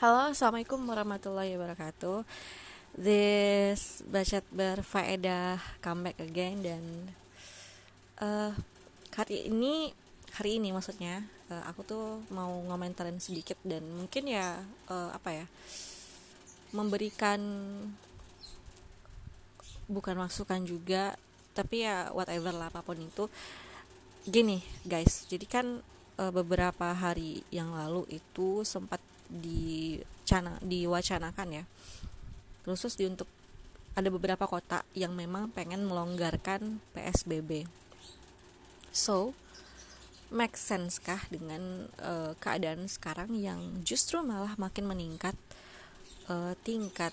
Halo, assalamualaikum warahmatullahi wabarakatuh. This bacot berfaedah comeback again dan uh, hari ini hari ini maksudnya uh, aku tuh mau ngomentarin sedikit dan mungkin ya uh, apa ya memberikan bukan masukan juga tapi ya whatever lah apa pun itu gini guys jadi kan beberapa hari yang lalu itu sempat di cana diwacanakan ya. Khusus di untuk ada beberapa kota yang memang pengen melonggarkan PSBB so make sense kah dengan uh, keadaan sekarang yang justru malah makin meningkat uh, tingkat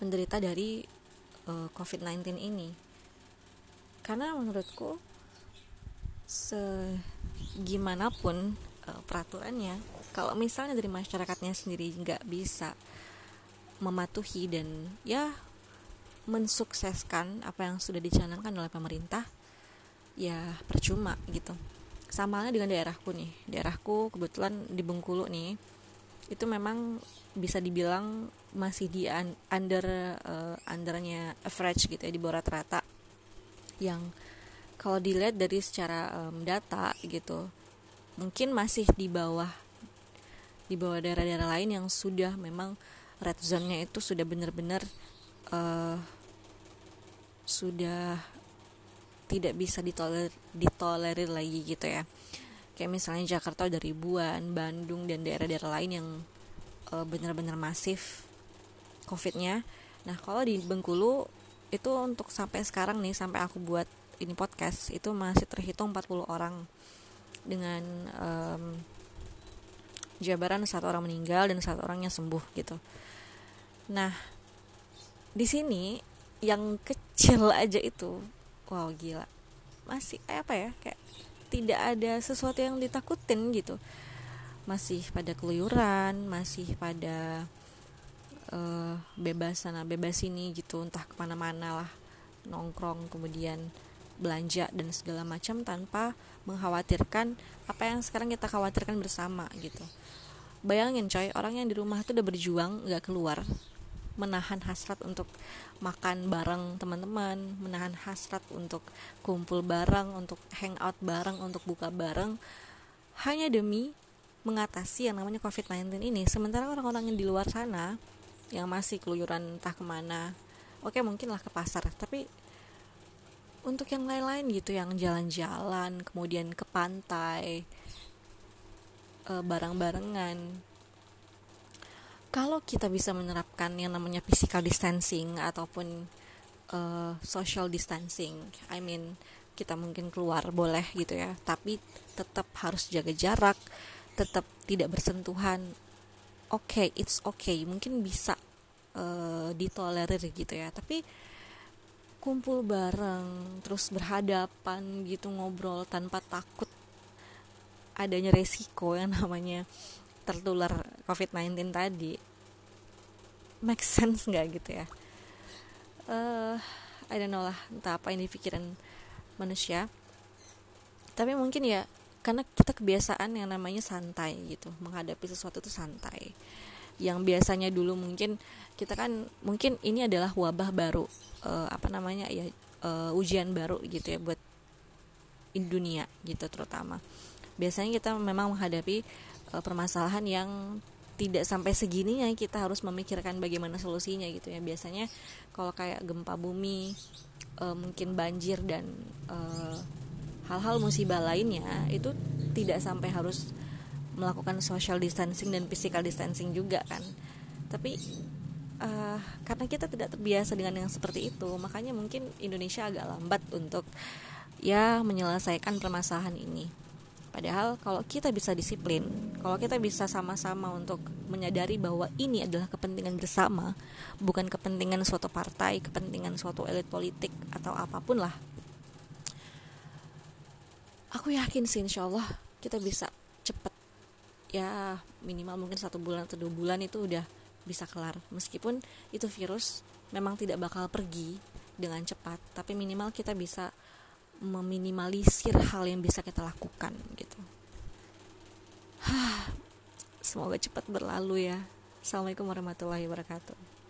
penderita dari uh, COVID-19 ini? Karena menurutku segimanapun uh, peraturannya kalau misalnya dari masyarakatnya sendiri nggak bisa mematuhi dan ya mensukseskan apa yang sudah dicanangkan oleh pemerintah ya percuma gitu. Sama halnya dengan daerahku nih. Daerahku kebetulan di Bengkulu nih itu memang bisa dibilang masih di under uh, undernya average gitu ya di bawah rata-rata. Yang kalau dilihat dari secara um, data gitu mungkin masih di bawah di bawah daerah-daerah lain yang sudah memang red zone-nya itu sudah benar-benar uh, sudah tidak bisa ditoler ditolerir lagi gitu ya. Kayak misalnya Jakarta udah ribuan Bandung dan daerah-daerah lain yang uh, benar-benar masif covidnya. Nah kalau di Bengkulu itu untuk sampai sekarang nih sampai aku buat ini podcast itu masih terhitung 40 orang dengan um, jabaran satu orang meninggal dan satu orangnya sembuh gitu. Nah, di sini yang kecil aja itu, wow gila, masih kayak apa ya, kayak tidak ada sesuatu yang ditakutin gitu, masih pada keluyuran, masih pada uh, bebas sana bebas sini gitu, entah ke mana-mana lah nongkrong kemudian belanja dan segala macam tanpa mengkhawatirkan apa yang sekarang kita khawatirkan bersama gitu. Bayangin coy orang yang di rumah tuh udah berjuang nggak keluar menahan hasrat untuk makan bareng teman-teman menahan hasrat untuk kumpul bareng untuk hangout bareng untuk buka bareng hanya demi mengatasi yang namanya COVID-19 ini. Sementara orang-orang yang di luar sana yang masih keluyuran entah ke mana oke mungkin lah ke pasar tapi untuk yang lain-lain gitu yang jalan-jalan kemudian ke pantai e, bareng-barengan. Kalau kita bisa menerapkan yang namanya physical distancing ataupun e, social distancing I mean kita mungkin keluar boleh gitu ya tapi tetap harus jaga jarak tetap tidak bersentuhan oke okay, it's okay. Mungkin bisa uh, ditolerir gitu ya tapi kumpul bareng terus berhadapan gitu ngobrol tanpa takut adanya resiko yang namanya tertular COVID-19 tadi. Make sense nggak gitu ya? Uh, I don't know lah entah apa yang dipikiran manusia. Tapi mungkin ya karena kita kebiasaan yang namanya santai gitu menghadapi sesuatu itu santai yang biasanya dulu mungkin kita kan mungkin ini adalah wabah baru uh, apa namanya ya uh, ujian baru gitu ya buat dunia gitu terutama. Biasanya kita memang menghadapi uh, permasalahan yang tidak sampai segininya kita harus memikirkan bagaimana solusinya gitu ya. Biasanya kalau kayak gempa bumi uh, mungkin banjir dan hal-hal uh, musibah lainnya itu tidak sampai harus melakukan social distancing dan physical distancing juga kan. Tapi uh, karena kita tidak terbiasa dengan yang seperti itu makanya mungkin Indonesia agak lambat untuk ya menyelesaikan permasalahan ini. Padahal kalau kita bisa disiplin kalau kita bisa sama-sama untuk menyadari bahwa ini adalah kepentingan bersama bukan kepentingan suatu partai kepentingan suatu elit politik atau apa pun lah. Aku yakin sih insya Allah kita bisa ya minimal mungkin satu bulan atau dua bulan itu udah bisa kelar. Meskipun itu virus memang tidak bakal pergi dengan cepat tapi minimal kita bisa meminimalisir hal yang bisa kita lakukan gitu. Semoga cepat berlalu ya. Assalamualaikum warahmatullahi wabarakatuh